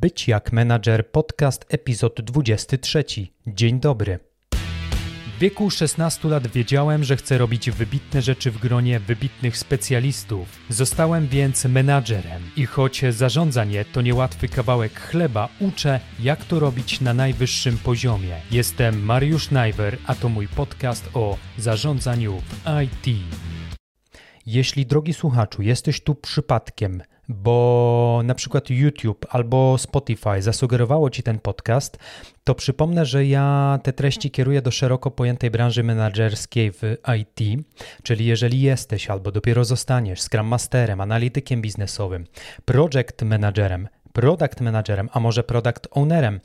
Być jak menadżer podcast epizod 23. Dzień dobry. W wieku 16 lat wiedziałem, że chcę robić wybitne rzeczy w gronie wybitnych specjalistów. Zostałem więc menadżerem i choć zarządzanie to niełatwy kawałek chleba, uczę jak to robić na najwyższym poziomie. Jestem Mariusz Najwer, a to mój podcast o zarządzaniu w IT. Jeśli drogi słuchaczu, jesteś tu przypadkiem, bo na przykład YouTube albo Spotify zasugerowało Ci ten podcast, to przypomnę, że ja te treści kieruję do szeroko pojętej branży menedżerskiej w IT, czyli jeżeli jesteś albo dopiero zostaniesz Scrum Masterem, analitykiem biznesowym, project managerem, product managerem, a może product ownerem,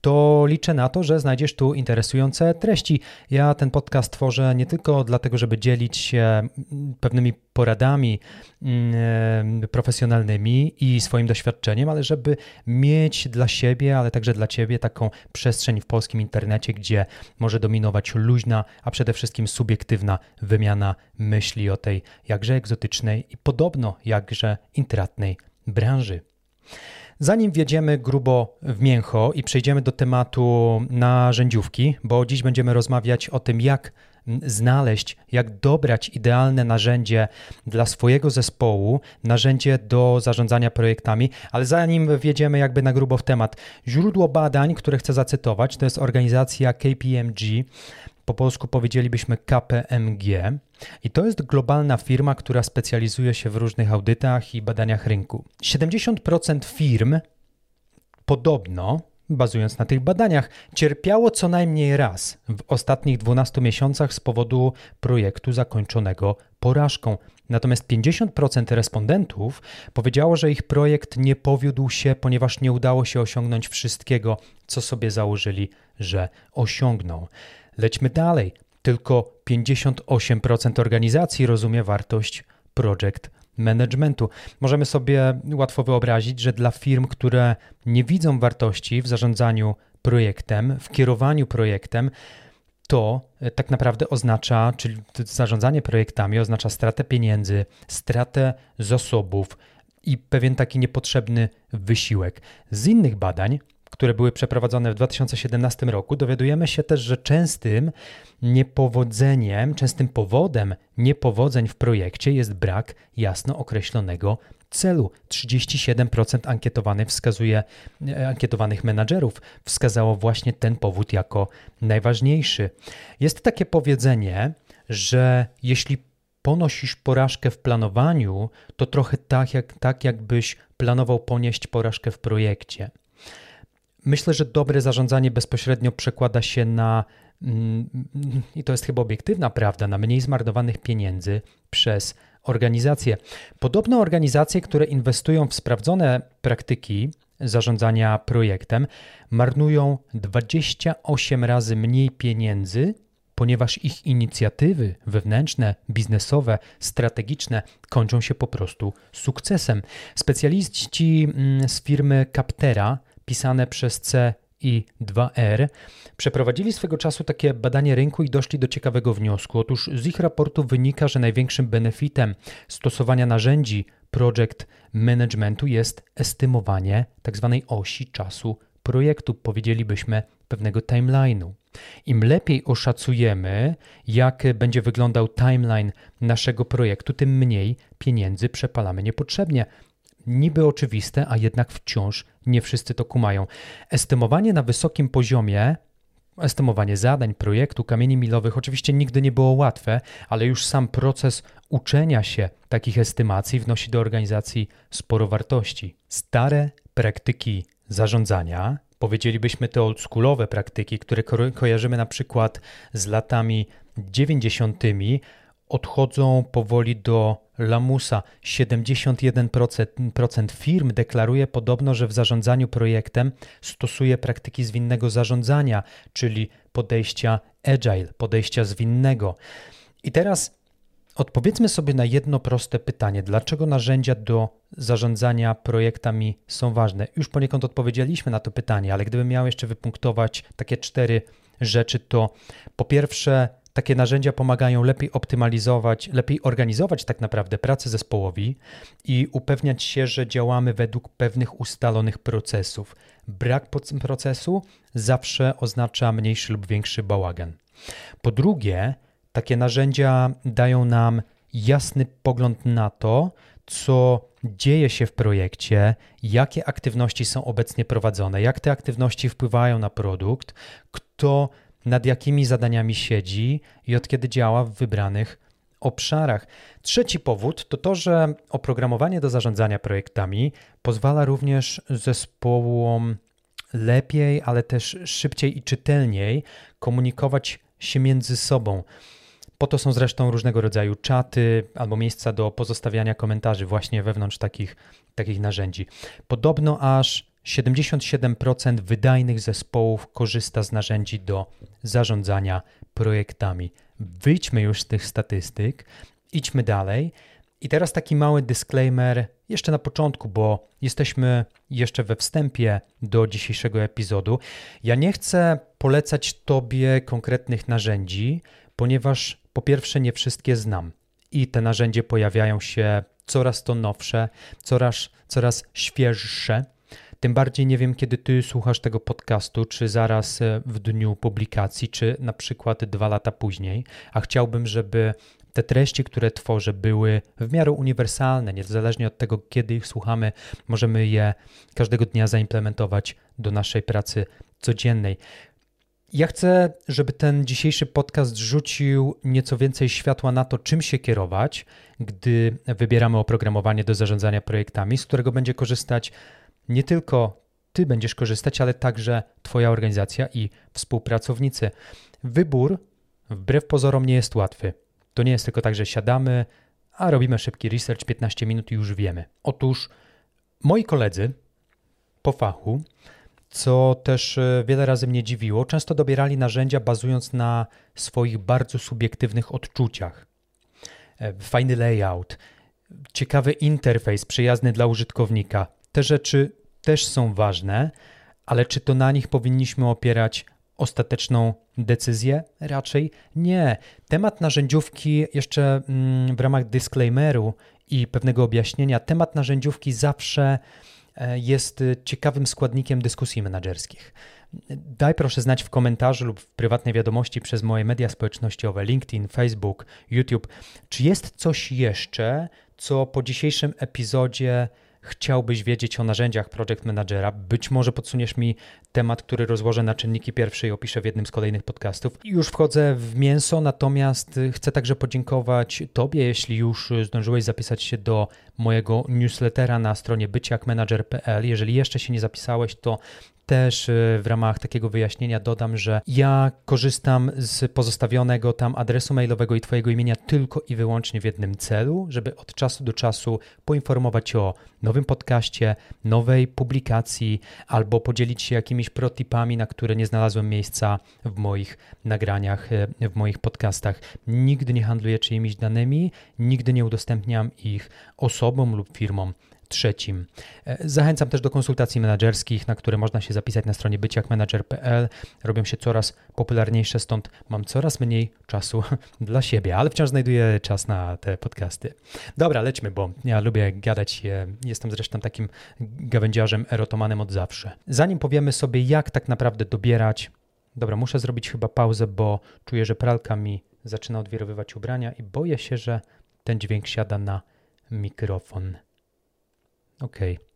to liczę na to, że znajdziesz tu interesujące treści. Ja ten podcast tworzę nie tylko dlatego, żeby dzielić się pewnymi poradami mm, profesjonalnymi i swoim doświadczeniem, ale żeby mieć dla siebie, ale także dla ciebie taką przestrzeń w polskim internecie, gdzie może dominować luźna, a przede wszystkim subiektywna wymiana myśli o tej jakże egzotycznej i podobno jakże intratnej branży. Zanim wjedziemy grubo w mięcho i przejdziemy do tematu narzędziówki, bo dziś będziemy rozmawiać o tym, jak znaleźć, jak dobrać idealne narzędzie dla swojego zespołu, narzędzie do zarządzania projektami, ale zanim wjedziemy jakby na grubo w temat, źródło badań, które chcę zacytować, to jest organizacja KPMG, po polsku powiedzielibyśmy KPMG. I to jest globalna firma, która specjalizuje się w różnych audytach i badaniach rynku. 70% firm podobno, bazując na tych badaniach, cierpiało co najmniej raz w ostatnich 12 miesiącach z powodu projektu zakończonego porażką. Natomiast 50% respondentów powiedziało, że ich projekt nie powiódł się, ponieważ nie udało się osiągnąć wszystkiego, co sobie założyli, że osiągną. Lećmy dalej. Tylko 58% organizacji rozumie wartość project managementu. Możemy sobie łatwo wyobrazić, że dla firm, które nie widzą wartości w zarządzaniu projektem, w kierowaniu projektem, to e, tak naprawdę oznacza, czyli zarządzanie projektami oznacza stratę pieniędzy, stratę zasobów i pewien taki niepotrzebny wysiłek. Z innych badań które były przeprowadzone w 2017 roku, dowiadujemy się też, że częstym niepowodzeniem, częstym powodem niepowodzeń w projekcie jest brak jasno określonego celu. 37% ankietowanych wskazuje, e, ankietowanych menadżerów wskazało właśnie ten powód jako najważniejszy. Jest takie powiedzenie, że jeśli ponosisz porażkę w planowaniu, to trochę tak, jak, tak jakbyś planował ponieść porażkę w projekcie. Myślę, że dobre zarządzanie bezpośrednio przekłada się na, mm, i to jest chyba obiektywna prawda, na mniej zmarnowanych pieniędzy przez organizacje. Podobno organizacje, które inwestują w sprawdzone praktyki zarządzania projektem, marnują 28 razy mniej pieniędzy, ponieważ ich inicjatywy wewnętrzne, biznesowe, strategiczne kończą się po prostu sukcesem. Specjaliści mm, z firmy Captera pisane przez C i 2R, przeprowadzili swego czasu takie badanie rynku i doszli do ciekawego wniosku. Otóż z ich raportu wynika, że największym benefitem stosowania narzędzi project managementu jest estymowanie tzw. Tak osi czasu projektu, powiedzielibyśmy pewnego timeline'u. Im lepiej oszacujemy, jak będzie wyglądał timeline naszego projektu, tym mniej pieniędzy przepalamy niepotrzebnie niby oczywiste, a jednak wciąż nie wszyscy to kumają. Estymowanie na wysokim poziomie Estymowanie zadań, projektu, kamieni milowych oczywiście nigdy nie było łatwe, ale już sam proces uczenia się takich estymacji wnosi do organizacji sporo wartości. Stare praktyki zarządzania, powiedzielibyśmy te oldschoolowe praktyki, które ko kojarzymy na przykład z latami 90., odchodzą powoli do lamusa. 71% firm deklaruje podobno, że w zarządzaniu projektem stosuje praktyki zwinnego zarządzania, czyli podejścia agile, podejścia zwinnego. I teraz odpowiedzmy sobie na jedno proste pytanie: dlaczego narzędzia do zarządzania projektami są ważne? Już poniekąd odpowiedzieliśmy na to pytanie, ale gdybym miał jeszcze wypunktować takie cztery rzeczy, to po pierwsze takie narzędzia pomagają lepiej optymalizować, lepiej organizować tak naprawdę pracę zespołowi i upewniać się, że działamy według pewnych ustalonych procesów. Brak procesu zawsze oznacza mniejszy lub większy bałagan. Po drugie, takie narzędzia dają nam jasny pogląd na to, co dzieje się w projekcie, jakie aktywności są obecnie prowadzone, jak te aktywności wpływają na produkt, kto nad jakimi zadaniami siedzi i od kiedy działa w wybranych obszarach. Trzeci powód to to, że oprogramowanie do zarządzania projektami pozwala również zespołom lepiej, ale też szybciej i czytelniej komunikować się między sobą. Po to są zresztą różnego rodzaju czaty albo miejsca do pozostawiania komentarzy właśnie wewnątrz takich, takich narzędzi. Podobno aż 77% wydajnych zespołów korzysta z narzędzi do zarządzania projektami. Wyjdźmy już z tych statystyk, idźmy dalej. I teraz taki mały disclaimer jeszcze na początku, bo jesteśmy jeszcze we wstępie do dzisiejszego epizodu. Ja nie chcę polecać Tobie konkretnych narzędzi, ponieważ po pierwsze nie wszystkie znam i te narzędzia pojawiają się coraz to nowsze, coraz, coraz świeższe. Tym bardziej nie wiem, kiedy ty słuchasz tego podcastu, czy zaraz e, w dniu publikacji, czy na przykład dwa lata później, a chciałbym, żeby te treści, które tworzę, były w miarę uniwersalne, niezależnie od tego, kiedy ich słuchamy, możemy je każdego dnia zaimplementować do naszej pracy codziennej. Ja chcę, żeby ten dzisiejszy podcast rzucił nieco więcej światła na to, czym się kierować, gdy wybieramy oprogramowanie do zarządzania projektami, z którego będzie korzystać nie tylko ty będziesz korzystać, ale także twoja organizacja i współpracownicy. Wybór wbrew pozorom nie jest łatwy. To nie jest tylko tak, że siadamy, a robimy szybki research, 15 minut i już wiemy. Otóż moi koledzy po fachu, co też e, wiele razy mnie dziwiło, często dobierali narzędzia bazując na swoich bardzo subiektywnych odczuciach. E, fajny layout, ciekawy interfejs przyjazny dla użytkownika. Te rzeczy też są ważne, ale czy to na nich powinniśmy opierać ostateczną decyzję? Raczej nie. Temat narzędziówki, jeszcze mm, w ramach disclaimeru i pewnego objaśnienia, temat narzędziówki zawsze e, jest ciekawym składnikiem dyskusji menedżerskich. Daj proszę znać w komentarzu lub w prywatnej wiadomości przez moje media społecznościowe LinkedIn, Facebook, YouTube, czy jest coś jeszcze, co po dzisiejszym epizodzie chciałbyś wiedzieć o narzędziach Project Managera, być może podsuniesz mi temat, który rozłożę na czynniki pierwsze i opiszę w jednym z kolejnych podcastów. Już wchodzę w mięso, natomiast chcę także podziękować Tobie, jeśli już zdążyłeś zapisać się do mojego newslettera na stronie byciakmanager.pl. Jeżeli jeszcze się nie zapisałeś, to też y, w ramach takiego wyjaśnienia dodam, że ja korzystam z pozostawionego tam adresu mailowego i Twojego imienia tylko i wyłącznie w jednym celu, żeby od czasu do czasu poinformować o nowym podcaście, nowej publikacji albo podzielić się jakimiś protipami, na które nie znalazłem miejsca w moich nagraniach, y, w moich podcastach. Nigdy nie handluję czyimiś danymi, nigdy nie udostępniam ich osobom lub firmom trzecim. E, zachęcam też do konsultacji menedżerskich, na które można się zapisać na stronie byciakmenadżer.pl. Robią się coraz popularniejsze, stąd mam coraz mniej czasu dla siebie, ale wciąż znajduję czas na te podcasty. Dobra, lećmy, bo ja lubię gadać. Jestem zresztą takim gawędziarzem, erotomanem od zawsze. Zanim powiemy sobie, jak tak naprawdę dobierać, dobra, muszę zrobić chyba pauzę, bo czuję, że pralka mi zaczyna odwirowywać ubrania i boję się, że ten dźwięk siada na mikrofon. Okej. Okay.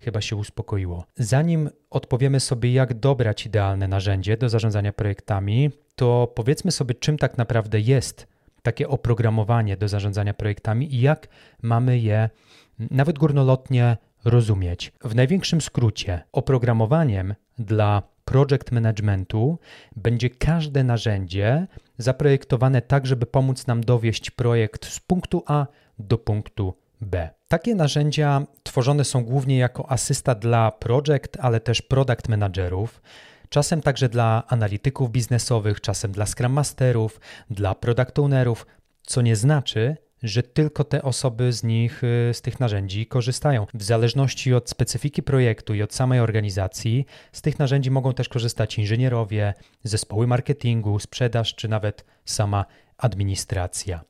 Chyba się uspokoiło. Zanim odpowiemy sobie, jak dobrać idealne narzędzie do zarządzania projektami, to powiedzmy sobie, czym tak naprawdę jest takie oprogramowanie do zarządzania projektami i jak mamy je nawet górnolotnie rozumieć. W największym skrócie, oprogramowaniem dla project managementu będzie każde narzędzie zaprojektowane tak, żeby pomóc nam dowieść projekt z punktu A do punktu B. Takie narzędzia tworzone są głównie jako asysta dla project, ale też product managerów, czasem także dla analityków biznesowych, czasem dla scrum masterów, dla product ownerów, co nie znaczy, że tylko te osoby z nich, y, z tych narzędzi korzystają. W zależności od specyfiki projektu i od samej organizacji, z tych narzędzi mogą też korzystać inżynierowie, zespoły marketingu, sprzedaż czy nawet sama administracja.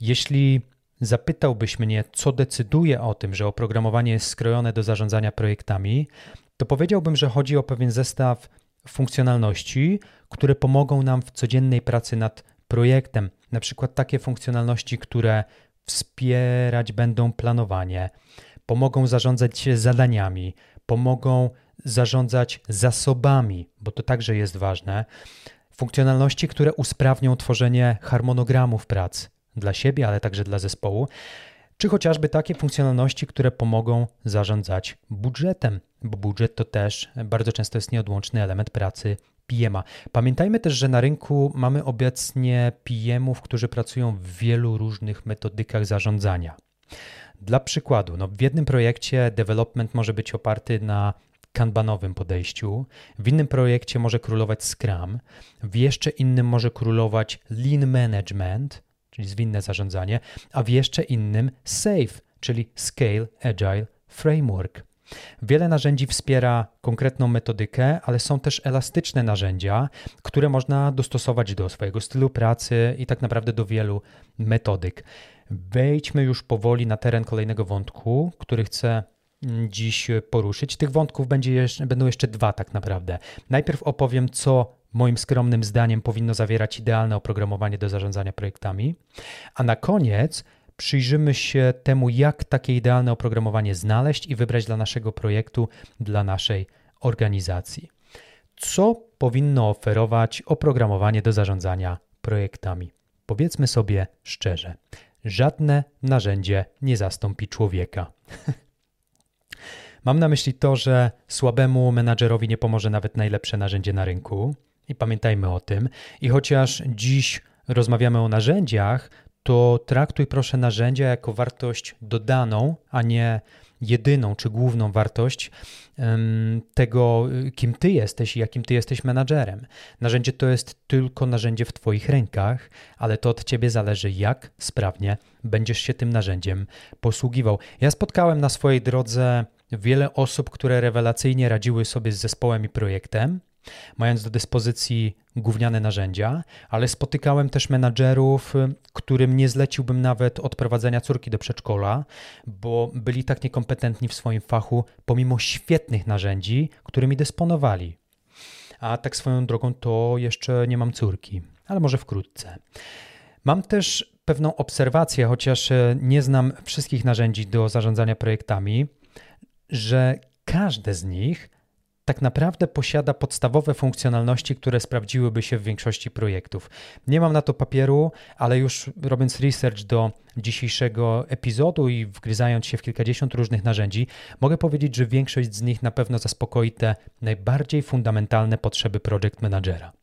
Jeśli zapytałbyś mnie, co decyduje o tym, że oprogramowanie jest skrojone do zarządzania projektami, to powiedziałbym, że chodzi o pewien zestaw funkcjonalności, które pomogą nam w codziennej pracy nad projektem. Na przykład takie funkcjonalności, które wspierać będą planowanie, pomogą zarządzać zadaniami, pomogą zarządzać zasobami, bo to także jest ważne. Funkcjonalności, które usprawnią tworzenie harmonogramów prac dla siebie, ale także dla zespołu, czy chociażby takie funkcjonalności, które pomogą zarządzać budżetem, bo budżet to też bardzo często jest nieodłączny element pracy PM-a. Pamiętajmy też, że na rynku mamy obecnie PM-ów, którzy pracują w wielu różnych metodykach zarządzania. Dla przykładu, no w jednym projekcie development może być oparty na kanbanowym podejściu, w innym projekcie może królować Scrum, w jeszcze innym może królować Lean Management, czyli zwinne zarządzanie, a w jeszcze innym SAFE, czyli Scale Agile Framework. Wiele narzędzi wspiera konkretną metodykę, ale są też elastyczne narzędzia, które można dostosować do swojego stylu pracy i tak naprawdę do wielu metodyk. Wejdźmy już powoli na teren kolejnego wątku, który chcę dziś poruszyć. Tych wątków będzie jeszcze, będą jeszcze dwa tak naprawdę. Najpierw opowiem, co moim skromnym zdaniem powinno zawierać idealne oprogramowanie do zarządzania projektami, a na koniec przyjrzymy się temu, jak takie idealne oprogramowanie znaleźć i wybrać dla naszego projektu, dla naszej organizacji. Co powinno oferować oprogramowanie do zarządzania projektami? Powiedzmy sobie szczerze, żadne narzędzie nie zastąpi człowieka. Mam na myśli to, że słabemu menadżerowi nie pomoże nawet najlepsze narzędzie na rynku. I pamiętajmy o tym. I chociaż dziś rozmawiamy o narzędziach, to traktuj proszę narzędzia jako wartość dodaną, a nie jedyną czy główną wartość tego, kim ty jesteś i jakim ty jesteś menadżerem. Narzędzie to jest tylko narzędzie w twoich rękach, ale to od ciebie zależy, jak sprawnie będziesz się tym narzędziem posługiwał. Ja spotkałem na swojej drodze wiele osób, które rewelacyjnie radziły sobie z zespołem i projektem, mając do dyspozycji gówniane narzędzia, ale spotykałem też menadżerów, którym nie zleciłbym nawet odprowadzenia córki do przedszkola, bo byli tak niekompetentni w swoim fachu, pomimo świetnych narzędzi, którymi dysponowali. A tak swoją drogą to jeszcze nie mam córki, ale może wkrótce. Mam też pewną obserwację, chociaż nie znam wszystkich narzędzi do zarządzania projektami, że każde z nich tak naprawdę posiada podstawowe funkcjonalności, które sprawdziłyby się w większości projektów. Nie mam na to papieru, ale już robiąc research do dzisiejszego epizodu i wgryzając się w kilkadziesiąt różnych narzędzi, mogę powiedzieć, że większość z nich na pewno zaspokoi te najbardziej fundamentalne potrzeby project managera.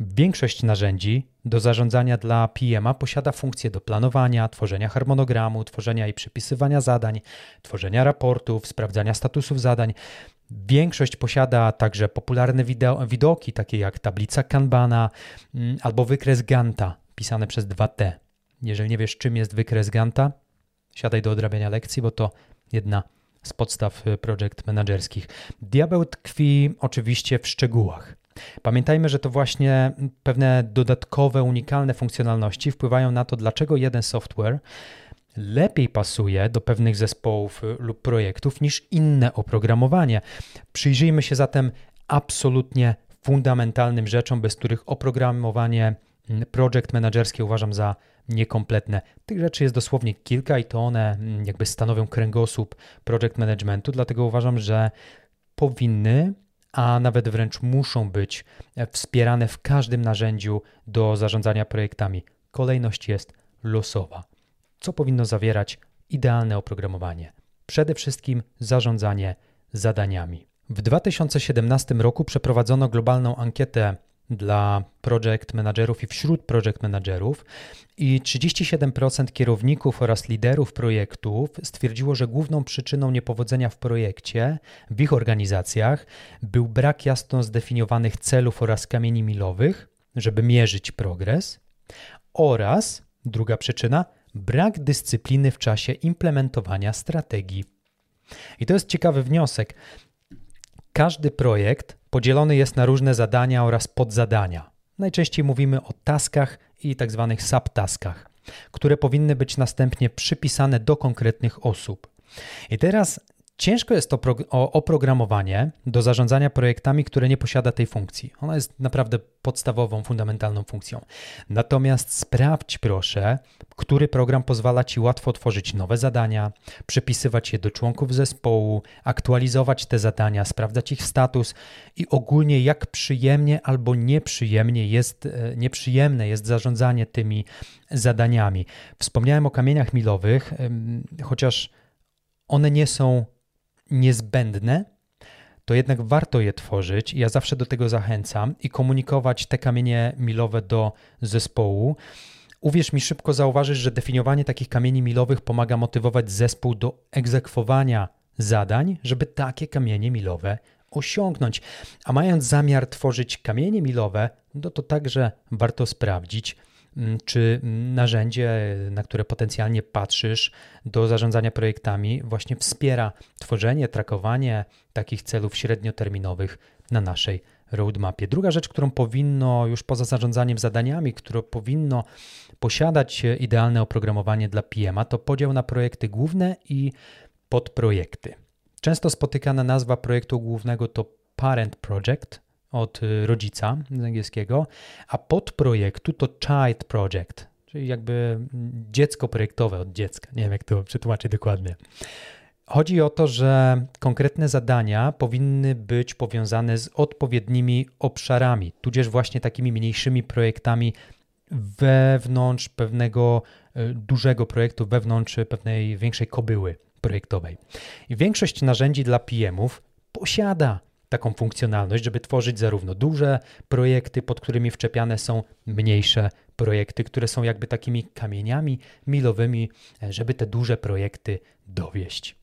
Większość narzędzi do zarządzania dla PM-a posiada funkcje do planowania, tworzenia harmonogramu, tworzenia i przypisywania zadań, tworzenia raportów, sprawdzania statusów zadań. Większość posiada także popularne widoki, takie jak tablica Kanbana mm, albo wykres Ganta, pisane przez 2T. Jeżeli nie wiesz, czym jest wykres Ganta, siadaj do odrabiania lekcji, bo to jedna z podstaw y, projekt menedżerskich. Diabeł tkwi oczywiście w szczegółach. Pamiętajmy, że to właśnie pewne dodatkowe, unikalne funkcjonalności wpływają na to, dlaczego jeden software lepiej pasuje do pewnych zespołów lub projektów niż inne oprogramowanie. Przyjrzyjmy się zatem absolutnie fundamentalnym rzeczom, bez których oprogramowanie mm, project managerskie uważam za niekompletne. Tych rzeczy jest dosłownie kilka i to one mm, jakby stanowią kręgosłup project managementu, dlatego uważam, że powinny a nawet wręcz muszą być e, wspierane w każdym narzędziu do zarządzania projektami. Kolejność jest losowa. Co powinno zawierać idealne oprogramowanie? Przede wszystkim zarządzanie zadaniami. W 2017 roku przeprowadzono globalną ankietę dla project managerów i wśród project managerów i 37% kierowników oraz liderów projektów stwierdziło, że główną przyczyną niepowodzenia w projekcie w ich organizacjach był brak jasno zdefiniowanych celów oraz kamieni milowych, żeby mierzyć progres oraz druga przyczyna brak dyscypliny w czasie implementowania strategii. I to jest ciekawy wniosek. Każdy projekt podzielony jest na różne zadania oraz podzadania. Najczęściej mówimy o taskach i tak zwanych subtaskach, które powinny być następnie przypisane do konkretnych osób. I teraz Ciężko jest o oprogramowanie do zarządzania projektami, które nie posiada tej funkcji. Ona jest naprawdę podstawową, fundamentalną funkcją. Natomiast sprawdź proszę, który program pozwala Ci łatwo tworzyć nowe zadania, przypisywać je do członków zespołu, aktualizować te zadania, sprawdzać ich status i ogólnie jak przyjemnie albo nieprzyjemnie jest, e, nieprzyjemne jest zarządzanie tymi zadaniami. Wspomniałem o kamieniach milowych, chociaż one nie są niezbędne, to jednak warto je tworzyć. Ja zawsze do tego zachęcam i komunikować te kamienie milowe do zespołu. Uwierz mi, szybko zauważysz, że definiowanie takich kamieni milowych pomaga motywować zespół do egzekwowania zadań, żeby takie kamienie milowe osiągnąć. A mając zamiar tworzyć kamienie milowe, no to także warto sprawdzić, czy narzędzie, na które potencjalnie patrzysz do zarządzania projektami, właśnie wspiera tworzenie, trakowanie takich celów średnioterminowych na naszej roadmapie. Druga rzecz, którą powinno już poza zarządzaniem zadaniami, które powinno posiadać idealne oprogramowanie dla PMA, to podział na projekty główne i podprojekty. Często spotykana nazwa projektu głównego to Parent Project, od y, rodzica z angielskiego, a podprojektu to child project, czyli jakby mm, dziecko projektowe od dziecka. Nie wiem, jak to przetłumaczyć dokładnie. Chodzi o to, że konkretne zadania powinny być powiązane z odpowiednimi obszarami, tudzież właśnie takimi mniejszymi projektami wewnątrz pewnego y, dużego projektu, wewnątrz pewnej większej kobyły projektowej. I większość narzędzi dla PM-ów posiada taką funkcjonalność, żeby tworzyć zarówno duże projekty, pod którymi wczepiane są mniejsze projekty, które są jakby takimi kamieniami milowymi, żeby te duże projekty dowieść.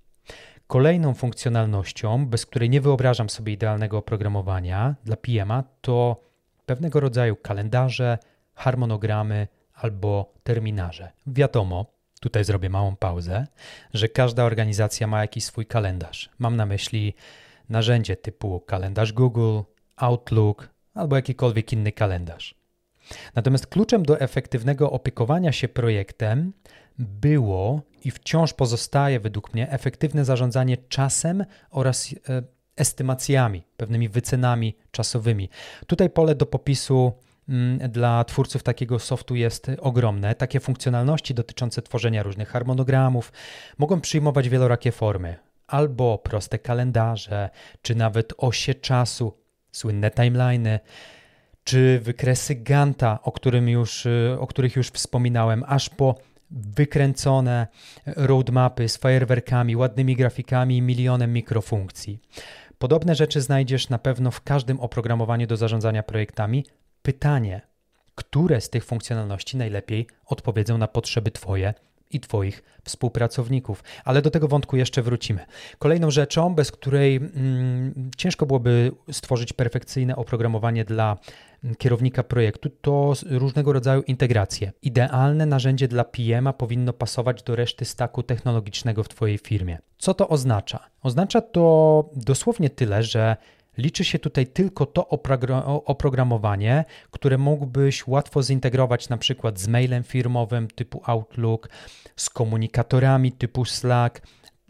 Kolejną funkcjonalnością, bez której nie wyobrażam sobie idealnego oprogramowania dla PMA, to pewnego rodzaju kalendarze, harmonogramy albo terminarze. Wiadomo, tutaj zrobię małą pauzę, że każda organizacja ma jakiś swój kalendarz. Mam na myśli narzędzie typu kalendarz Google, Outlook albo jakikolwiek inny kalendarz. Natomiast kluczem do efektywnego opiekowania się projektem było i wciąż pozostaje według mnie efektywne zarządzanie czasem oraz e, estymacjami, pewnymi wycenami czasowymi. Tutaj pole do popisu mm, dla twórców takiego softu jest ogromne. Takie funkcjonalności dotyczące tworzenia różnych harmonogramów mogą przyjmować wielorakie formy albo proste kalendarze, czy nawet osie czasu, słynne timeliny, czy wykresy Ganta, o, którym już, o których już wspominałem, aż po wykręcone roadmapy z fajerwerkami, ładnymi grafikami i milionem mikrofunkcji. Podobne rzeczy znajdziesz na pewno w każdym oprogramowaniu do zarządzania projektami. Pytanie, które z tych funkcjonalności najlepiej odpowiedzą na potrzeby Twoje i Twoich współpracowników. Ale do tego wątku jeszcze wrócimy. Kolejną rzeczą, bez której mm, ciężko byłoby stworzyć perfekcyjne oprogramowanie dla mm, kierownika projektu, to różnego rodzaju integracje. Idealne narzędzie dla PM-a powinno pasować do reszty staku technologicznego w Twojej firmie. Co to oznacza? Oznacza to dosłownie tyle, że Liczy się tutaj tylko to oprogramowanie, które mógłbyś łatwo zintegrować na przykład z mailem firmowym typu Outlook, z komunikatorami typu Slack,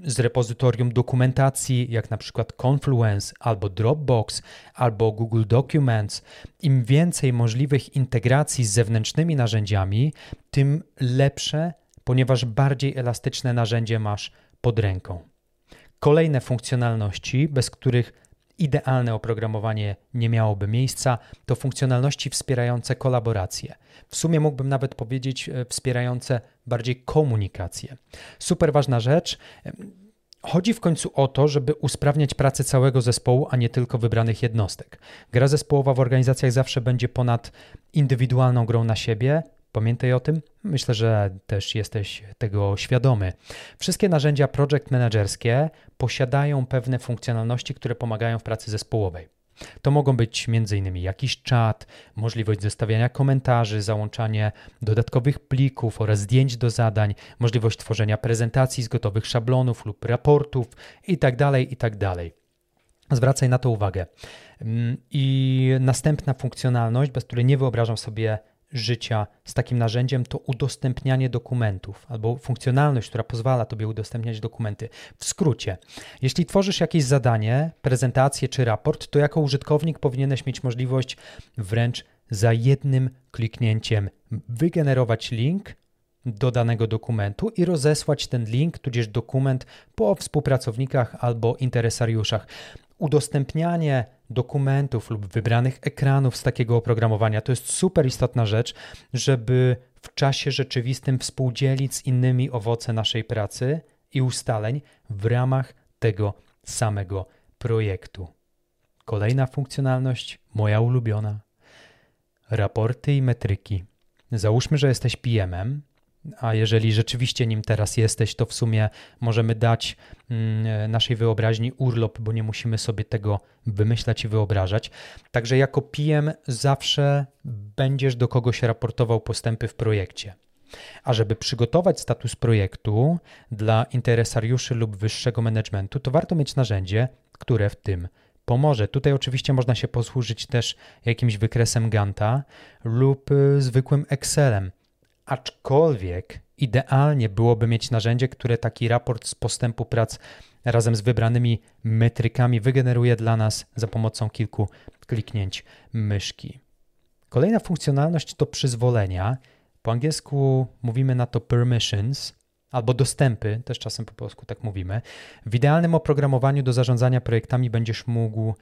z repozytorium dokumentacji, jak na przykład Confluence albo Dropbox albo Google Documents. Im więcej możliwych integracji z zewnętrznymi narzędziami, tym lepsze, ponieważ bardziej elastyczne narzędzie masz pod ręką. Kolejne funkcjonalności, bez których idealne oprogramowanie nie miałoby miejsca, to funkcjonalności wspierające kolaborację. W sumie mógłbym nawet powiedzieć e, wspierające bardziej komunikację. Super ważna rzecz. Chodzi w końcu o to, żeby usprawniać pracę całego zespołu, a nie tylko wybranych jednostek. Gra zespołowa w organizacjach zawsze będzie ponad indywidualną grą na siebie, Pamiętaj o tym? Myślę, że też jesteś tego świadomy. Wszystkie narzędzia project managerskie posiadają pewne funkcjonalności, które pomagają w pracy zespołowej. To mogą być m.in. jakiś czat, możliwość zostawiania komentarzy, załączanie dodatkowych plików oraz zdjęć do zadań, możliwość tworzenia prezentacji z gotowych szablonów lub raportów itd. Tak itd. Tak Zwracaj na to uwagę. Mm, I następna funkcjonalność, bez której nie wyobrażam sobie życia z takim narzędziem, to udostępnianie dokumentów albo funkcjonalność, która pozwala Tobie udostępniać dokumenty. W skrócie, jeśli tworzysz jakieś zadanie, prezentację czy raport, to jako użytkownik powinieneś mieć możliwość wręcz za jednym kliknięciem wygenerować link do danego dokumentu i rozesłać ten link, tudzież dokument po współpracownikach albo interesariuszach udostępnianie dokumentów lub wybranych ekranów z takiego oprogramowania to jest super istotna rzecz, żeby w czasie rzeczywistym współdzielić z innymi owoce naszej pracy i ustaleń w ramach tego samego projektu. Kolejna funkcjonalność, moja ulubiona. Raporty i metryki. Załóżmy, że jesteś PM-em a jeżeli rzeczywiście nim teraz jesteś, to w sumie możemy dać mm, naszej wyobraźni urlop, bo nie musimy sobie tego wymyślać i wyobrażać. Także jako PM zawsze będziesz do kogoś raportował postępy w projekcie. A żeby przygotować status projektu dla interesariuszy lub wyższego managementu, to warto mieć narzędzie, które w tym pomoże. Tutaj oczywiście można się posłużyć też jakimś wykresem Ganta lub y, zwykłym Excelem. Aczkolwiek idealnie byłoby mieć narzędzie, które taki raport z postępu prac razem z wybranymi metrykami wygeneruje dla nas za pomocą kilku kliknięć myszki. Kolejna funkcjonalność to przyzwolenia. Po angielsku mówimy na to permissions albo dostępy, też czasem po polsku tak mówimy. W idealnym oprogramowaniu do zarządzania projektami będziesz mógł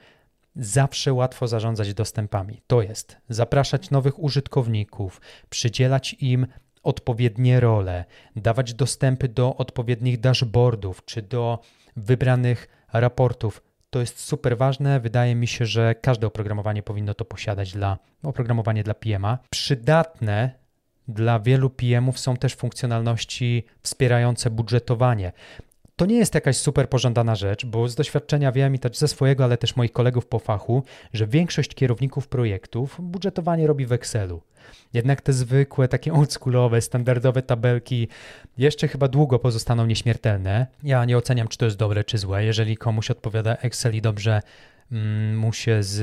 zawsze łatwo zarządzać dostępami. To jest zapraszać nowych użytkowników, przydzielać im odpowiednie role, dawać dostępy do odpowiednich dashboardów czy do wybranych raportów. To jest super ważne. Wydaje mi się, że każde oprogramowanie powinno to posiadać dla oprogramowanie dla PMA. Przydatne dla wielu PM-ów są też funkcjonalności wspierające budżetowanie. To nie jest jakaś super pożądana rzecz, bo z doświadczenia wiem i też ze swojego, ale też moich kolegów po fachu, że większość kierowników projektów budżetowanie robi w Excelu. Jednak te zwykłe, takie oldschoolowe, standardowe tabelki jeszcze chyba długo pozostaną nieśmiertelne. Ja nie oceniam, czy to jest dobre, czy złe. Jeżeli komuś odpowiada Excel i dobrze mm, mu się z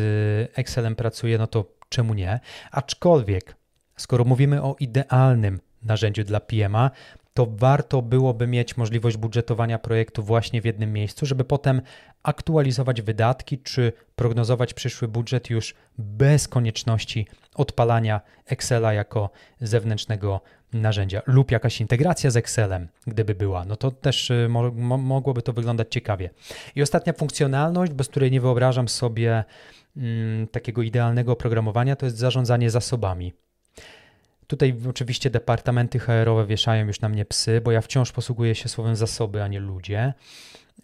Excelem pracuje, no to czemu nie? Aczkolwiek, skoro mówimy o idealnym narzędziu dla PMA, to warto byłoby mieć możliwość budżetowania projektu właśnie w jednym miejscu, żeby potem aktualizować wydatki czy prognozować przyszły budżet już bez konieczności odpalania Excela jako zewnętrznego narzędzia lub jakaś integracja z Excelem, gdyby była, no to też y, mo mogłoby to wyglądać ciekawie. I ostatnia funkcjonalność, bez której nie wyobrażam sobie mm, takiego idealnego oprogramowania, to jest zarządzanie zasobami. Tutaj oczywiście departamenty HR-owe wieszają już na mnie psy, bo ja wciąż posługuję się słowem zasoby, a nie ludzie,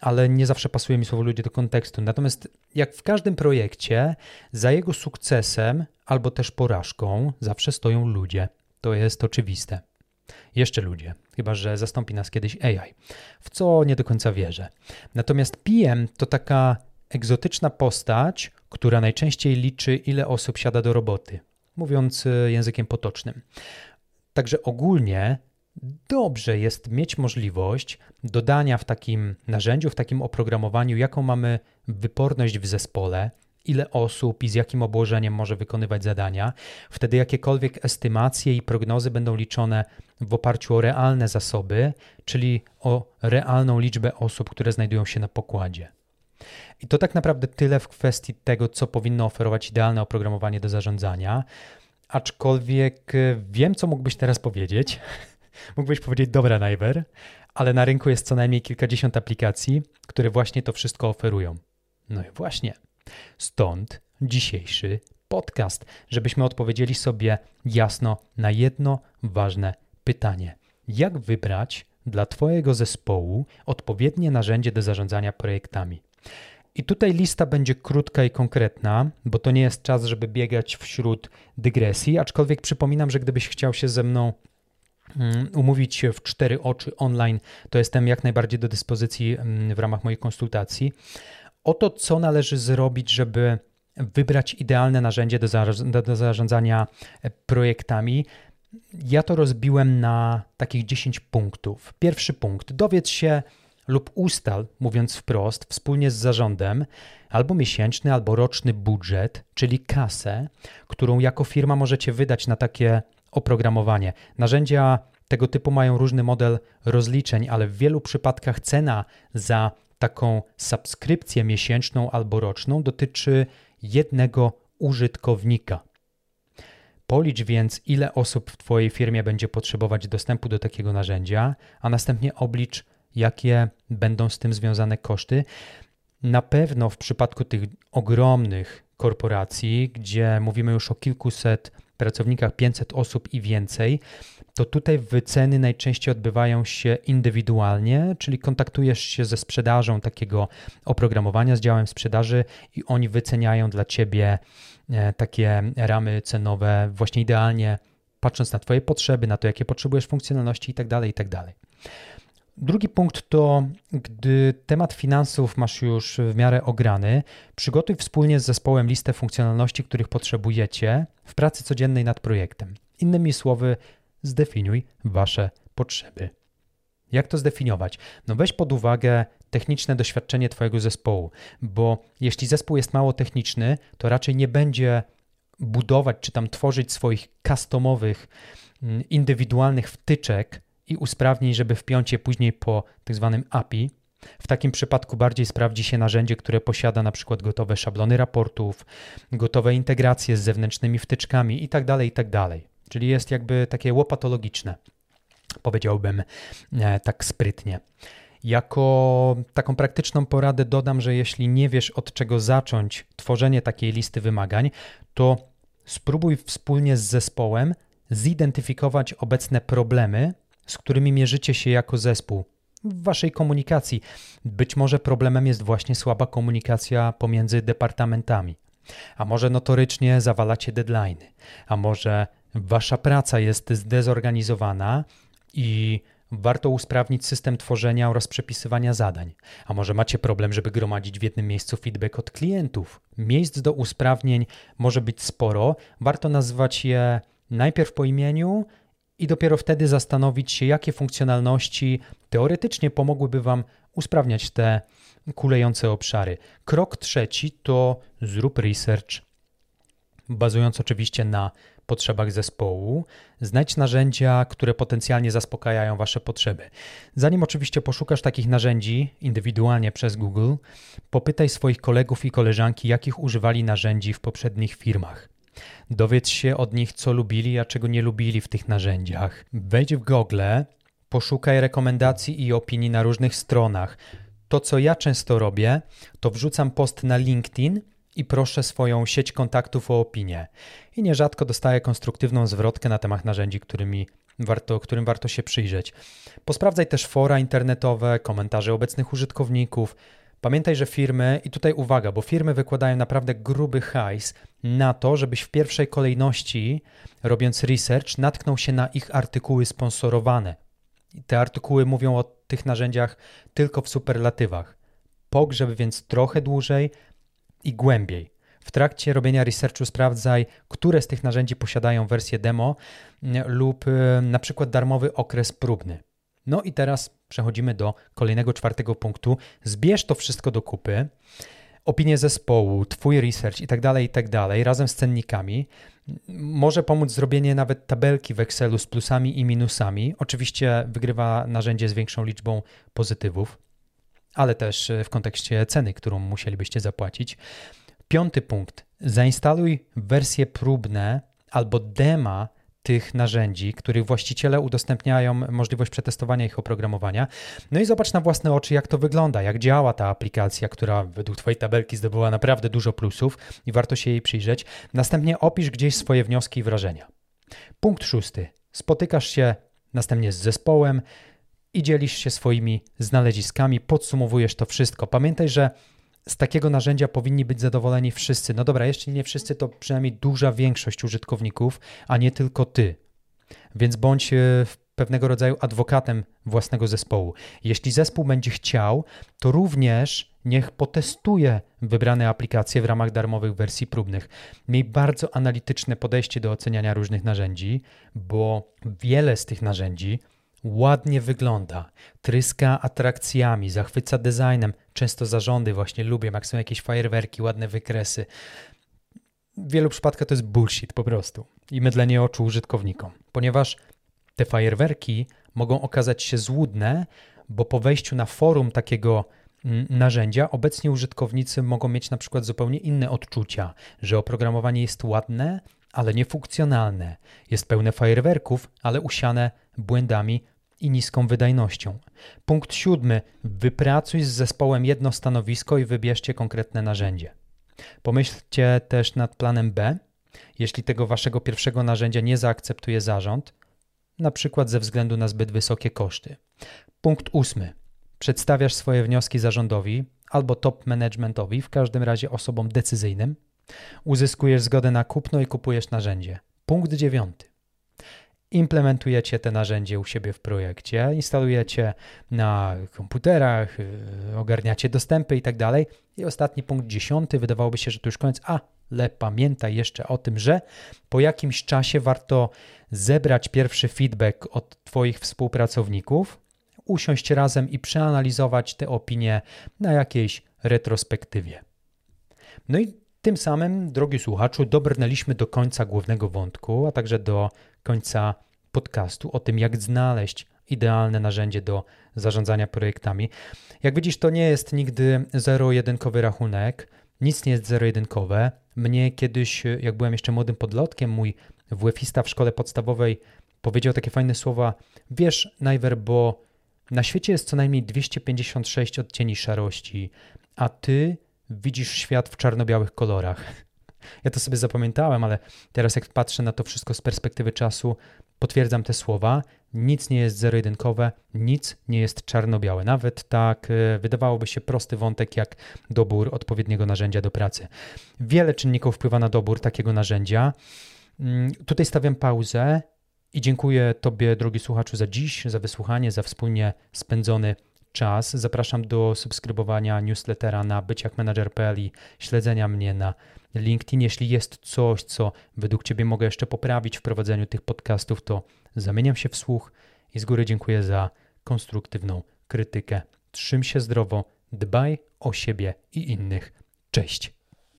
ale nie zawsze pasuje mi słowo ludzie do kontekstu. Natomiast jak w każdym projekcie, za jego sukcesem albo też porażką zawsze stoją ludzie. To jest oczywiste. Jeszcze ludzie, chyba że zastąpi nas kiedyś AI, w co nie do końca wierzę. Natomiast PM to taka egzotyczna postać, która najczęściej liczy, ile osób siada do roboty mówiąc e, językiem potocznym. Także ogólnie dobrze jest mieć możliwość dodania w takim narzędziu, w takim oprogramowaniu, jaką mamy wyporność w zespole, ile osób i z jakim obłożeniem może wykonywać zadania. Wtedy jakiekolwiek estymacje i prognozy będą liczone w oparciu o realne zasoby, czyli o realną liczbę osób, które znajdują się na pokładzie. I to tak naprawdę tyle w kwestii tego, co powinno oferować idealne oprogramowanie do zarządzania. Aczkolwiek e, wiem, co mógłbyś teraz powiedzieć. mógłbyś powiedzieć, dobra, Najwer, ale na rynku jest co najmniej kilkadziesiąt aplikacji, które właśnie to wszystko oferują. No i właśnie. Stąd dzisiejszy podcast, żebyśmy odpowiedzieli sobie jasno na jedno ważne pytanie: jak wybrać dla Twojego zespołu odpowiednie narzędzie do zarządzania projektami? I tutaj lista będzie krótka i konkretna, bo to nie jest czas, żeby biegać wśród dygresji, aczkolwiek przypominam, że gdybyś chciał się ze mną mm, umówić w cztery oczy online, to jestem jak najbardziej do dyspozycji mm, w ramach mojej konsultacji. Oto co należy zrobić, żeby wybrać idealne narzędzie do, do, do zarządzania e, projektami. Ja to rozbiłem na takich 10 punktów. Pierwszy punkt: dowiedz się lub ustal, mówiąc wprost, wspólnie z zarządem, albo miesięczny, albo roczny budżet, czyli kasę, którą jako firma możecie wydać na takie oprogramowanie. Narzędzia tego typu mają różny model rozliczeń, ale w wielu przypadkach cena za taką subskrypcję miesięczną albo roczną dotyczy jednego użytkownika. Policz więc, ile osób w Twojej firmie będzie potrzebować dostępu do takiego narzędzia, a następnie oblicz, jakie będą z tym związane koszty. Na pewno w przypadku tych ogromnych korporacji, gdzie mówimy już o kilkuset pracownikach, 500 osób i więcej, to tutaj wyceny najczęściej odbywają się indywidualnie, czyli kontaktujesz się ze sprzedażą takiego oprogramowania, z działem sprzedaży i oni wyceniają dla ciebie e, takie ramy cenowe właśnie idealnie, patrząc na Twoje potrzeby, na to, jakie potrzebujesz funkcjonalności itd. Tak itd. Drugi punkt to, gdy temat finansów masz już w miarę ograny, przygotuj wspólnie z zespołem listę funkcjonalności, których potrzebujecie w pracy codziennej nad projektem. Innymi słowy, zdefiniuj Wasze potrzeby. Jak to zdefiniować? No weź pod uwagę techniczne doświadczenie Twojego zespołu, bo jeśli zespół jest mało techniczny, to raczej nie będzie budować czy tam tworzyć swoich customowych, mm, indywidualnych wtyczek i żeby wpiąć je później po tak zwanym API. W takim przypadku bardziej sprawdzi się narzędzie, które posiada na przykład gotowe szablony raportów, gotowe integracje z zewnętrznymi wtyczkami itd., tak itd. Tak Czyli jest jakby takie łopatologiczne, powiedziałbym e, tak sprytnie. Jako taką praktyczną poradę dodam, że jeśli nie wiesz od czego zacząć tworzenie takiej listy wymagań, to spróbuj wspólnie z zespołem zidentyfikować obecne problemy, z którymi mierzycie się jako zespół w waszej komunikacji. Być może problemem jest właśnie słaba komunikacja pomiędzy departamentami. A może notorycznie zawalacie deadlines, a może wasza praca jest zdezorganizowana i warto usprawnić system tworzenia oraz przepisywania zadań. A może macie problem, żeby gromadzić w jednym miejscu feedback od klientów? Miejsc do usprawnień może być sporo, warto nazwać je najpierw po imieniu i dopiero wtedy zastanowić się, jakie funkcjonalności teoretycznie pomogłyby Wam usprawniać te kulejące obszary. Krok trzeci to zrób research, bazując oczywiście na potrzebach zespołu, znajdź narzędzia, które potencjalnie zaspokajają Wasze potrzeby. Zanim oczywiście poszukasz takich narzędzi indywidualnie przez Google, popytaj swoich kolegów i koleżanki, jakich używali narzędzi w poprzednich firmach. Dowiedz się od nich, co lubili, a czego nie lubili w tych narzędziach. Wejdź w Google, poszukaj rekomendacji i opinii na różnych stronach. To, co ja często robię, to wrzucam post na LinkedIn i proszę swoją sieć kontaktów o opinię. I nierzadko dostaję konstruktywną zwrotkę na temat narzędzi, którymi warto, którym warto się przyjrzeć. Posprawdzaj też fora internetowe, komentarze obecnych użytkowników. Pamiętaj, że firmy, i tutaj uwaga, bo firmy wykładają naprawdę gruby hajs na to, żebyś w pierwszej kolejności, robiąc research, natknął się na ich artykuły sponsorowane. I te artykuły mówią o tych narzędziach tylko w superlatywach. Pogrzeb więc trochę dłużej, i głębiej. W trakcie robienia researchu sprawdzaj, które z tych narzędzi posiadają wersję demo mm, lub y, na przykład darmowy okres próbny. No i teraz przechodzimy do kolejnego czwartego punktu. Zbierz to wszystko do kupy, opinie zespołu, twój research i tak dalej, i tak razem z cennikami. Może pomóc zrobienie nawet tabelki w Excelu z plusami i minusami. Oczywiście wygrywa narzędzie z większą liczbą pozytywów ale też e, w kontekście ceny, którą musielibyście zapłacić. Piąty punkt. Zainstaluj wersje próbne albo dema tych narzędzi, których właściciele udostępniają możliwość przetestowania ich oprogramowania. No i zobacz na własne oczy, jak to wygląda, jak działa ta aplikacja, która według Twojej tabelki zdobyła naprawdę dużo plusów i warto się jej przyjrzeć. Następnie opisz gdzieś swoje wnioski i wrażenia. Punkt szósty. Spotykasz się następnie z zespołem, i dzielisz się swoimi znaleziskami, podsumowujesz to wszystko. Pamiętaj, że z takiego narzędzia powinni być zadowoleni wszyscy. No dobra, jeszcze nie wszyscy, to przynajmniej duża większość użytkowników, a nie tylko ty. Więc bądź e, pewnego rodzaju adwokatem własnego zespołu. Jeśli zespół będzie chciał, to również niech potestuje wybrane aplikacje w ramach darmowych wersji próbnych. Miej bardzo analityczne podejście do oceniania różnych narzędzi, bo wiele z tych narzędzi ładnie wygląda, tryska atrakcjami, zachwyca designem. Często zarządy właśnie lubią, jak są jakieś fajerwerki, ładne wykresy. W wielu przypadkach to jest bullshit po prostu i mydlenie oczu użytkownikom, ponieważ te fajerwerki mogą okazać się złudne, bo po wejściu na forum takiego mm, narzędzia obecnie użytkownicy mogą mieć na przykład zupełnie inne odczucia, że oprogramowanie jest ładne, ale niefunkcjonalne, jest pełne fajerwerków, ale usiane błędami i niską wydajnością. Punkt siódmy. Wypracuj z zespołem jedno stanowisko i wybierzcie konkretne narzędzie. Pomyślcie też nad planem B. Jeśli tego waszego pierwszego narzędzia nie zaakceptuje zarząd, na przykład ze względu na zbyt wysokie koszty. Punkt ósmy. Przedstawiasz swoje wnioski zarządowi albo top managementowi, w każdym razie osobom decyzyjnym. Uzyskujesz zgodę na kupno i kupujesz narzędzie. Punkt dziewiąty. Implementujecie te narzędzie u siebie w projekcie, instalujecie na komputerach, y, ogarniacie dostępy i tak dalej. I ostatni punkt dziesiąty, wydawałoby się, że to już koniec, ale pamiętaj jeszcze o tym, że po jakimś czasie warto zebrać pierwszy feedback od Twoich współpracowników, usiąść razem i przeanalizować te opinie na jakiejś retrospektywie. No i tym samym, drogi słuchaczu, dobrnęliśmy do końca głównego wątku, a także do końca podcastu o tym, jak znaleźć idealne narzędzie do zarządzania projektami. Jak widzisz, to nie jest nigdy zero-jedynkowy rachunek, nic nie jest zero-jedynkowe. Mnie kiedyś, jak byłem jeszcze młodym podlotkiem, mój WF-ista w szkole podstawowej powiedział takie fajne słowa: Wiesz, Najwer, bo na świecie jest co najmniej 256 odcieni szarości, a ty widzisz świat w czarno-białych kolorach. Ja to sobie zapamiętałem, ale teraz jak patrzę na to wszystko z perspektywy czasu, potwierdzam te słowa. Nic nie jest zero-jedynkowe, nic nie jest czarno-białe. Nawet tak e, wydawałoby się prosty wątek jak dobór odpowiedniego narzędzia do pracy. Wiele czynników wpływa na dobór takiego narzędzia. Mm, tutaj stawiam pauzę i dziękuję Tobie, drogi słuchaczu, za dziś, za wysłuchanie, za wspólnie spędzony czas. Zapraszam do subskrybowania newslettera na byciakmanager.pl i śledzenia mnie na LinkedIn. Jeśli jest coś, co według Ciebie mogę jeszcze poprawić w prowadzeniu tych podcastów, to zamieniam się w słuch i z góry dziękuję za konstruktywną krytykę. Trzym się zdrowo, dbaj o siebie i innych. Cześć.